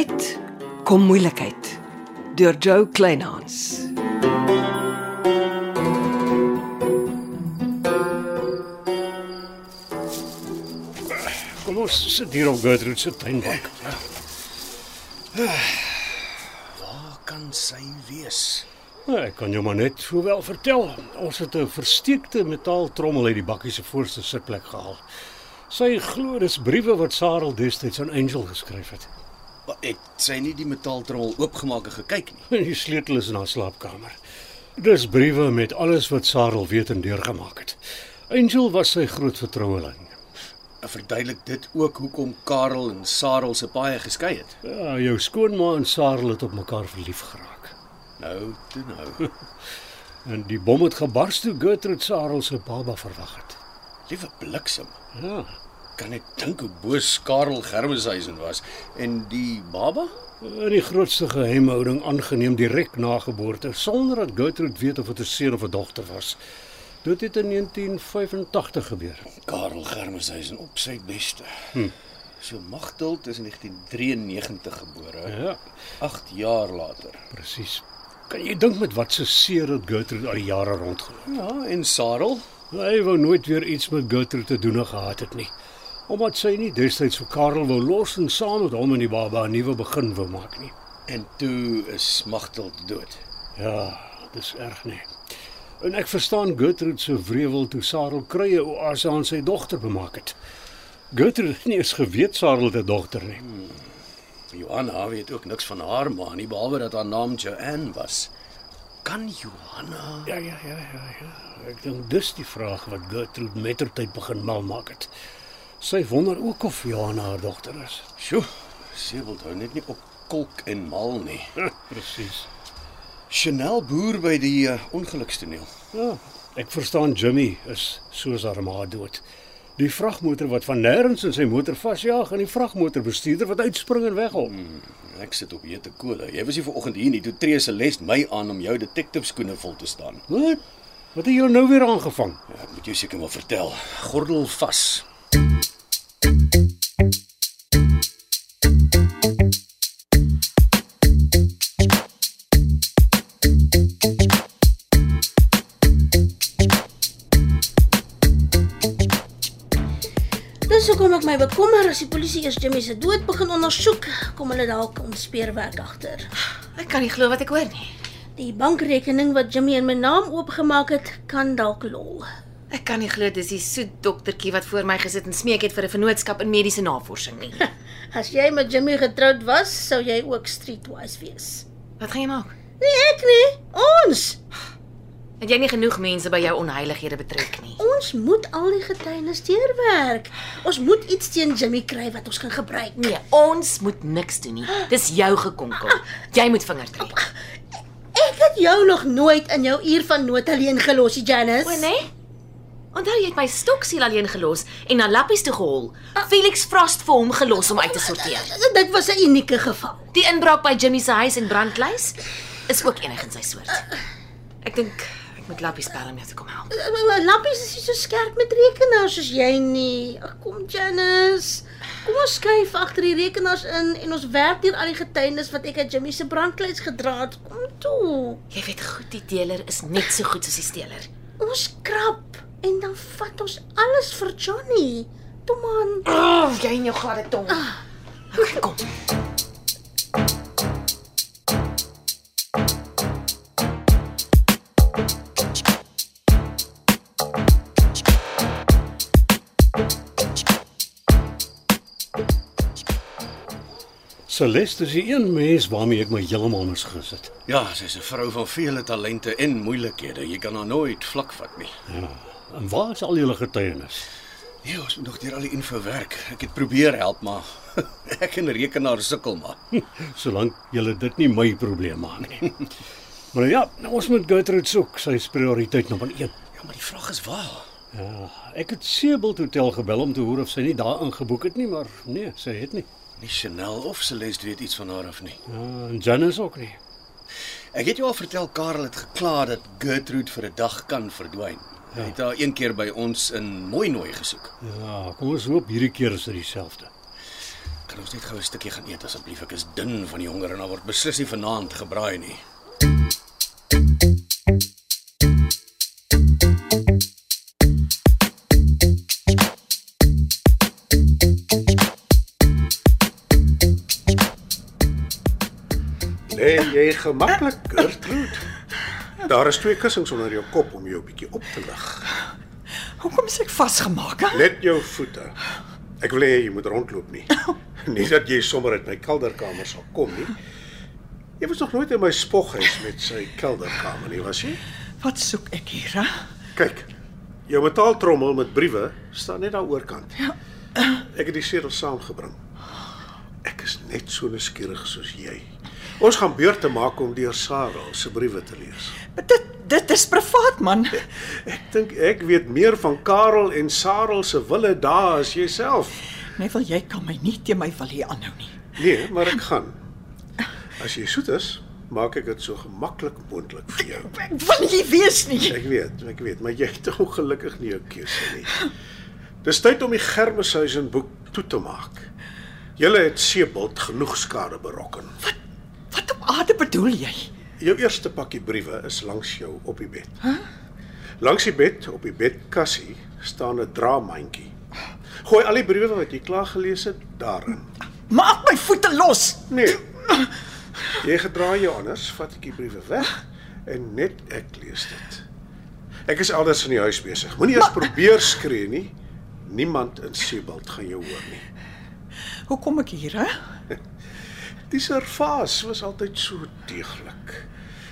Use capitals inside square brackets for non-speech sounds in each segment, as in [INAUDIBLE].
tyd kom moeilikheid deur Joe Kleinhans. Kom ons sit hier op Gertrude se tuinbank. Waar kan sy wees? Ja, ek kan jou maar net sowel vertel. Ons het 'n versteekte metaaltrommel uit die bakkie se voorste sitplek gehaal. Sy glo dis briewe wat Sarel destyds aan Angel geskryf het. Het sy nie die metaaltrommel oopgemaak en gekyk nie? [LAUGHS] Die sleutel is in haar slaapkamer. Dis briewe met alles wat Sarel weet en deurgemaak het. Angel was sy groot vertroueling. Verduidelik dit ook hoekom Karel en Sarel se paai geskei het. Ja, jou skoonma en Sarel het op mekaar verlief geraak. Nou, toe nou. [LAUGHS] En die bom het gebars toe Gertrude Sarel se baba verwag het. Liewe bliksem. Ja, Kan ek dink hoe boos Karel Germeshuisen was en die baba? in die grootste geheimhouding aangeneem direk na geboorte sonder dat Gertrude weet of dit 'n seun of 'n dogter was. Dit het in 1985 gebeur. Karel Germeshuisen op sy beste. Hm. So Magdalt is in 1993 gebore. Ja, 8 jaar later. presies. Kan jy dink met wat se seer het Gertrude al die jare rondgeloop? Ja, en Sarel? Hy wou nooit weer iets met Gertrude te doen gehad het nie. Omdat sy nie destyds vir Karel wou los en saam met hom en die baba 'n nuwe begin wou maak nie. En toe is Magdalt dood. Ja, dis erg nie. En ek verstaan Gertrude se wrevel toe Sarel krye oase aan sy dogter bemaak het. Gertrude het nie eens geweet Sarel het 'n dogter nie. Johanna weet ook niks van haar ma nie behalwe dat haar naam Joanne was. Kan Johanna Ja, ja, ja, ja, ja. Ek dink dis die vraag wat Gertrude mettertyd begin mal maak het. Sy wonder ook of Johanna haar dogter is. Sjoe, wil hou net nie op kolk en mal nie. [LAUGHS] Presies. Chanel boer by die uh, ongelukstoneel. Ja, ek verstaan Jimmy is soos haar ma dood. Die vragmotor wat van nêrens in sy motor vasjaag en die vragmotorbestuurder wat uitspring en weghol. Ek sit op hete kole. Jy was nie vanoggend hier nie. Toe tree Celeste my aan om jou detective skoene vol te staan. Wat? Wat het jou nou weer aangevang? Ja, ek moet jou seker maar vertel. Gordel vas. My bekommer as die polisie eers Jimmy se dood begin ondersoek, kom hulle dalk ons speurwerk agter. Ek kan nie glo wat ek hoor nie. Die bankrekening wat Jimmy in my naam oopgemaak het, kan dalk lol. Ek kan nie glo dis die soet doktertjie wat voor my gesit en smeek het vir 'n vennootskap in mediese navorsing nie. [LAUGHS] As jy met Jimmy getroud was, sou jy ook streetwise wees. Wat gaan jy maak? Nee, ek nie. Ons. Het jy nie genoeg mense by jou onheilighede betrek nie? Ons moet al die getuienis deurwerk. Ons moet iets teen Jimmy kry wat ons kan gebruik. Nee, ons moet niks doen nie. Dis jou gekonkel. Jy moet vinger trek. Ek het jou nog nooit in jou uur van nood alleen gelos, Janice. O nee? Onthou jy het my stoksiel alleen gelos en na lappies toe gehol. Felix Frost vir hom gelos om uit te sorteer. Dit was 'n unieke geval. Die inbraak by Jimmy se huis in Brandlys is ook enig in sy soort. Ek dink moet lappies bel om jou te kom help. Lampies is nie so skerp met rekenaars soos jy nie. Ag kom Janice. Kom ons skuif agter die rekenaars in en ons werk deur al die getuienis wat ek uit Jimmy se brandkluis gedra het. Kom toe. Jy weet goed die dealer is net so goed soos die steeler. Ons krap en dan vat ons alles vir Johnny. Toe man. Oh, jy en jou gladde tong. Okay, kom. Celeste is die een mens waarmee ek my heeltemal misgis het. Ja, sy's 'n vrou van vele talente en moeilikhede. Jy kan haar nooit vlak vat nie. En waar is al julle getuienis? Nee, ons moet nog deur al die info werk. Ek het probeer help, maar [LAUGHS] ek en rekenaar sukkel maar. [LAUGHS] Solank julle dit nie my probleem maak nie. [LAUGHS] Maar ja, nou ons moet Gertrude soek. Sy is prioriteit nommer 1. Ja, maar die vraag is waar. Ja, ek het Seebult Hotel gebel om te hoor of sy nie daar ingeboek het nie, maar nee, sy het nie. Nie Chanel of Celeste weet iets van haar af nie. Ja, en Janice ook nie. Ek het jou al vertel Karel het gekla dat Gertrude vir 'n dag kan verdwyn. Hy het haar een keer by ons in Mooinooi gesoek. Ja, kom ons hoop hierdie keer is dit dieselfde. Kan ons net gou 'n stukkie gaan eet asseblief? Ek is dun van die honger en daar word beslis nie vanaand gebraai nie. Lê jy gemaklik, Gertrude? Daar is twee kussings onder jou kop om jou 'n bietjie op te lig. Hoekom is ek vasgemaak? hè? Net jou voete. Ek wil hê jy moet rondloop nie. [LAUGHS] Nie dat jy sommer uit my kelderkamer sal kom nie. Jy was nog nooit in my spoghuis met sy kelderkamer nie, was jy? Wat soek ek hier? Hè? Kyk. Jou metaaltrommel met briewe staan net daar oorkant. Ja. Ek het die sedel saamgebring. Ek is net so nuuskierig soos jy. Ons gaan beurte maak om deur Sarah se briewe te lees. Maar Dit dit is privaat man. [LAUGHS] Ek dink ek weet meer van Karel en Sarah se wille daar as jouself. Nee, wil jy kan my nie te my wil hier aanhou nie. Nee, maar ek gaan. As jy soet is, maak ek dit so gemaklik moontlik vir jou. [LAUGHS] Ek wil nie wees nie. Ek weet, ek weet, maar jy het ongelukkig nie jou keuse nie. Dis tyd om die Germeshuisen boek toe te maak. Julle het Sebald genoeg skade berokken. Wat bedoel jy? Jou eerste pakkie briewe is langs jou op die bed. Huh? Langs die bed op die bedkassie staan 'n draamandjie. Gooi al die briewe wat jy klaar gelees het daarin. Maak my voete los. Nee. Jy gedraai jou anders, vat ek die briewe weg en net ek lees dit. Ek is elders in die huis besig. Moenie eers probeer skree nie. Niemand in Sebald gaan jou hoor nie. Hoe kom ek hier, hè? [LAUGHS] Die servaas was altyd so deeglik.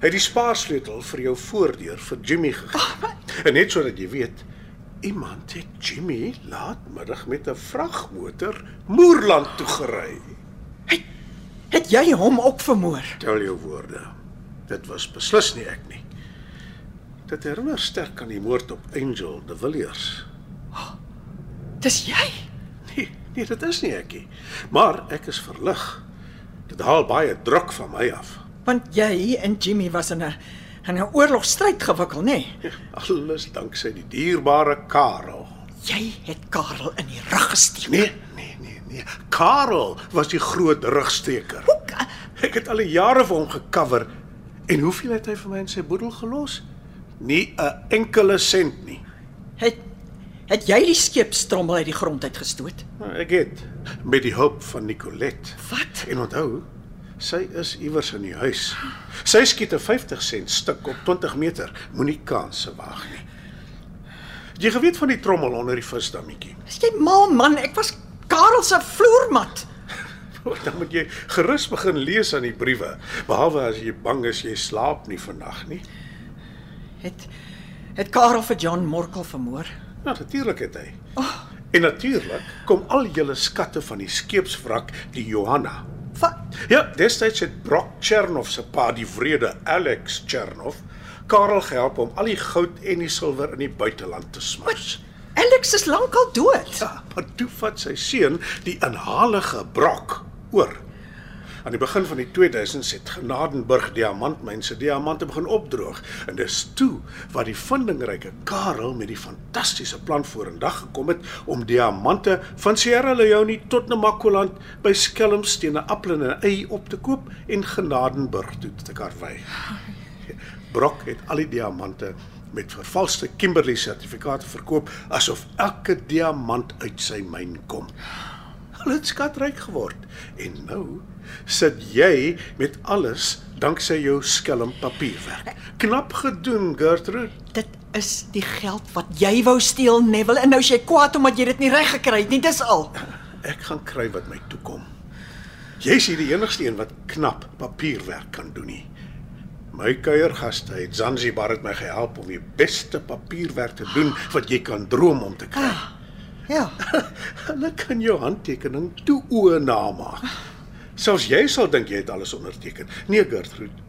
Hy het die spaarsleutel vir jou voordeur vir Jimmy gegee. En net sodat jy weet, iemand het Jimmy laatmiddag met 'n vragmotor Moerland toe gery. Het jy hom ook vermoor? Tel jou woorde. Dit was beslis nie ek nie. Dit herinner sterk aan die moord op Angel de Villiers. Dis jy. Nee, nee, dit is nie ek nie. Maar ek is verlig. Dit haal baie druk van my af. Want jy en Jimmy was in 'n in 'n oorlogstryd gewikkel, nê? Nee? Alles danksy die dierbare Karel. Jy het Karel in die rug gesteek. Nee, nee, nee, nee. Karel was die groot rugsteker. ka- Ek het al die jare vir hom gecover. En hoeveel het hy vir my in sy boedel gelos? Nie 'n enkele sent nie. Het het jy die skeepstrommel uit die grond uitgestoot? Nou, Ek het met die hulp van Nicolet. Wat? En onthou, sy is iewers in die huis. Sy skiet 'n 50 sent stuk op 20 meter. Moenie kanse waag nie. Jy geweet van die trommel onder die visdammetjie. Is jy mal man? Ek was Karel se vloermat. Dan moet jy gerus begin lees aan die briewe, behalwe as jy bang is jy slaap nie vannag nie. Het het Karel vir John Morkel vermoor? Ja, natuurlik het hy. Oh. En natuurlik kom al julle skatte van die skeepswrak die Johanna. Wat? Ja, destyds het Brock Chernoff se pa, die vrede Alex Chernoff, Karel gehelp om al die goud en die silwer in die buiteland te smous. Alex is lankal dood. Ja, maar toe vat sy seun die inhalige Brock oor. Aan die begin van die 2000s het Genadenburg diamantmyn se diamante begin opdroog en dis toe wat die vindingryke Karel met die fantastiese plan vorendag gekom het om diamante van Sierra Leone tot Namakoland by Skelmsteen 'n appel en 'n ei op te koop en Genadenburg toe te karwei. Brock het al die diamante met vervalste Kimberley sertifikate verkoop asof elke diamant uit sy myn kom. Hulle het skatryk geword en nou sit jy met alles danksy jou skelm papierwerk. Knap gedoen, Gertrude. Dit is die geld wat jy wou steel, Neville, en nou is jy kwaad omdat jy dit nie reg gekry het nie, dis al. Ek gaan kry wat my toekom. Jy's hier die enigste een wat knap papierwerk kan doen nie. My kuiergaste uit Zanzibar het my gehelp om die beste papierwerk te doen wat jy kan droom om te kry. Ja. [LAUGHS] Hulle kan jou handtekening toe oë namaak. Selfs jy sal dink jy het alles onderteken. Nee, Gertrude.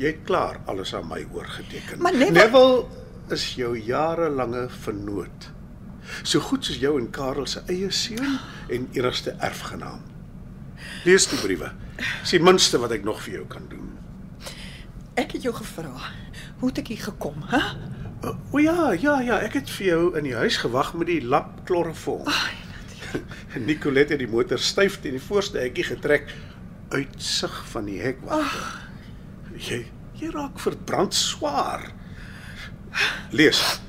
Jy het klaar alles aan my oorgeteken. Maar Neville- Neville is jou jarelange vernoot. So goed soos jou en Karel se eie seun en enigste erfgenaam. Lees die briewe. Dis die minste wat ek nog vir jou kan doen. Ek het jou gevra, hoe het ek hier gekom, hè? O o ja, ja, ja, ek het vir jou in die huis gewag met die lap kloroform. [LAUGHS] Nicolet het die motor styf teen die voorste hekkie getrek uitsig van die hekwagter. Jy jy raak verbrand swaar. Lees.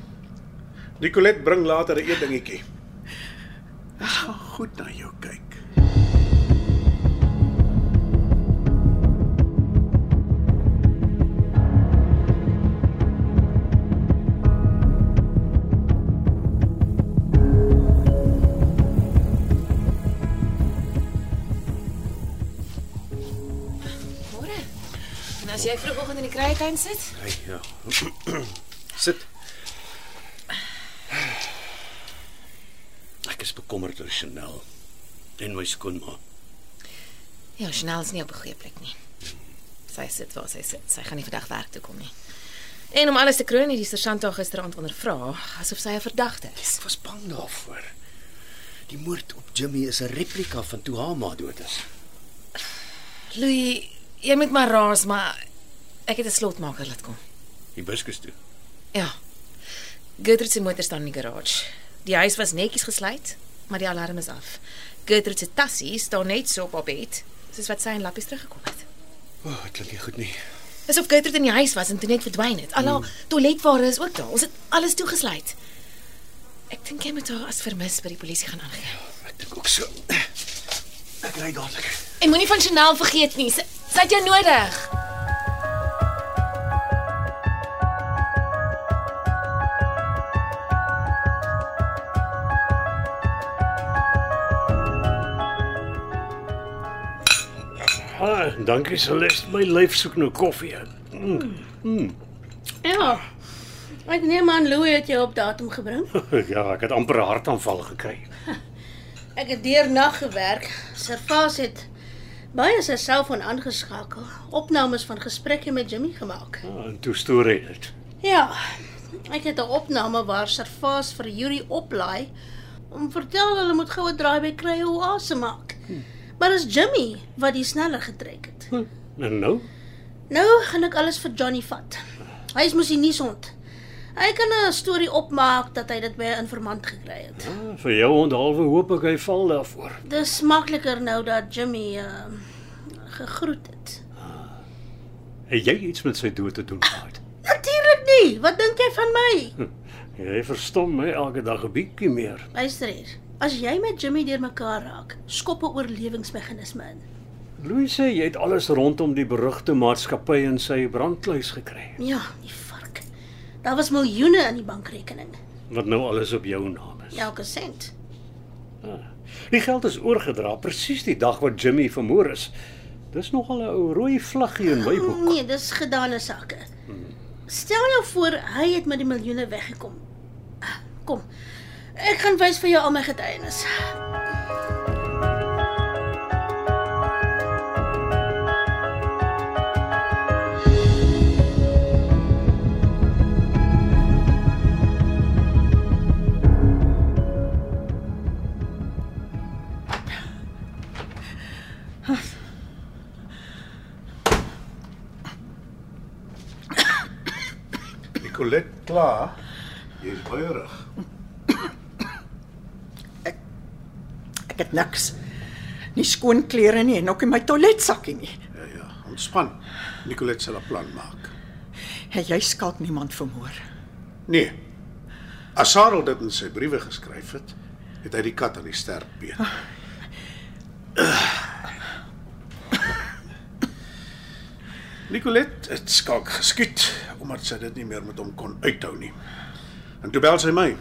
Nicolet bring later 'n eetdingetjie. Ek gaan goed na jou kyk. As jy vroegoggend in die kruietuin sit, Hey, ja. [CLEARS THROAT] Sit. Ek is bekommerd oor Chanel en my skoonma. ja, Chanel is nie op 'n goeie plek nie. Sy sit waar sy sit. Sy gaan nie vandag werk toe kom nie. En om alles te kroon, het die sergeant haar gisteraand ondervra asof sy 'n verdagte is. Ek was bang daarvoor. Die moord op Jimmy is 'n replika van toe haar ma dood is. Louis, jy moet maar raas, maar ek het 'n slotmaker laat kom. Hibiscus toe. Ja. Gertrude se motor staan in die garage. Die huis was netjies gesluit, maar die alarm is af. Gertrude se tassie staan net so op haar bed, soos wat sy in lappies teruggekom het. O, oh, dit klink nie goed nie. Dis of Gertrude in die huis was en toe net verdwyn het. Al haar toiletware is ook daar. Ons het alles toegesluit. Ek dink jy moet haar as vermis by die polisie gaan aangee. Ek dink ook so. Ek ry dadelik. En moenie van Chanel vergeet nie. Sy, sy het jou nodig. Dankie Celeste. My lyf soek nou koffie. Ja. Ek neem aan Louis het jou op datum gebring. [LAUGHS] Ja, ek het amper 'n hartaanval gekry. [LAUGHS] Ek het deernag gewerk. Servaas het baie sy selfoon aangeskakel, opnames van gesprekke met Jimmy gemaak. Ah, en toe storie dit. Ja. Ek het 'n opname waar Servaas vir Yuri oplaai om vertel hulle moet goue draai by krye oase maak. Maar dis Jimmy wat die sneller getrek het. En nou? Nou gaan ek alles vir Johnny vat. Hy is mos die nuushond. Hy kan 'n storie opmaak dat hy dit by 'n informant gekry het. Ah, vir jou onthalwe hoop ek hy val daarvoor. Dis makliker nou dat Jimmy uh gegroet het. Het jy iets met sy dood te doen gehad? Natuurlik nie. Wat dink jy van my? Jy verstom my elke dag 'n bietjie meer. Luister hier. As jy met Jimmy deurmekaar raak, skop 'n oorlewingsmeganisme in. Louis sê jy het alles rondom die berugte maatskappy in sy brandkluis gekry. Ja, die vark. Daar was miljoene in die bankrekening. Wat nou alles op jou naam is. Elke sent. Die geld is oorgedra presies die dag wat Jimmy vermoor is. Dis nogal 'n ou rooi vlaggie in my boek. Nee, dis gedane sake. Stel jou voor hy het met die miljoene weggekom. Kom. Ek gaan wys vir jou al my getuienis. Niks. Nie skoon klere nie en ook in my toiletsakkie nie. Ja ja, ontspan. Nicolet sal 'n plan maak. Het jy skalk niemand vermoor? Nee. As Sarel dit in sy briewe geskryf het, het hy die kat aan die sterp beet. Nicolet het skalk geskiet omdat sy dit nie meer met hom kon uithou nie. En toe bel sy my.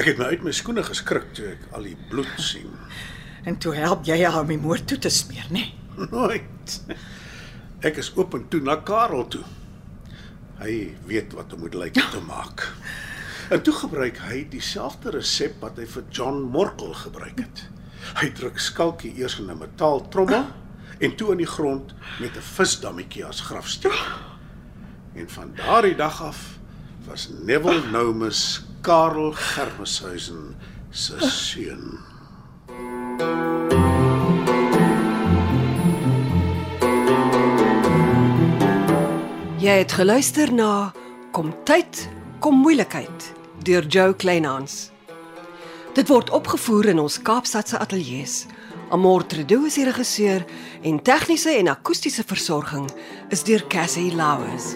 Ek het my uit my skoene geskrik toe ek al die bloed sien. [LAUGHS] En toe help jy haar om die moord toe te smeer, nê? [LAUGHS] Nooit. Ek is oop en toe na Karel toe. Hy weet wat om moet lyk te maak. En toe gebruik hy dieselfde resep wat hy vir John Morkel gebruik het. Hy druk skalkie eers in 'n metaaltrommel en toe in die grond met 'n visdammetjie as grafsteen. En van daardie dag af was Neville Nomus Karel Germeshuisen se seun. Jy het geluister na Kom tyd, kom moeilikheid deur Jo Kleinhans. Dit word opgevoer in ons Kaapstadse ateljee se. Amor Trudeau is die regisseur en tegniese en akoestiese versorging is deur Cassie Louws.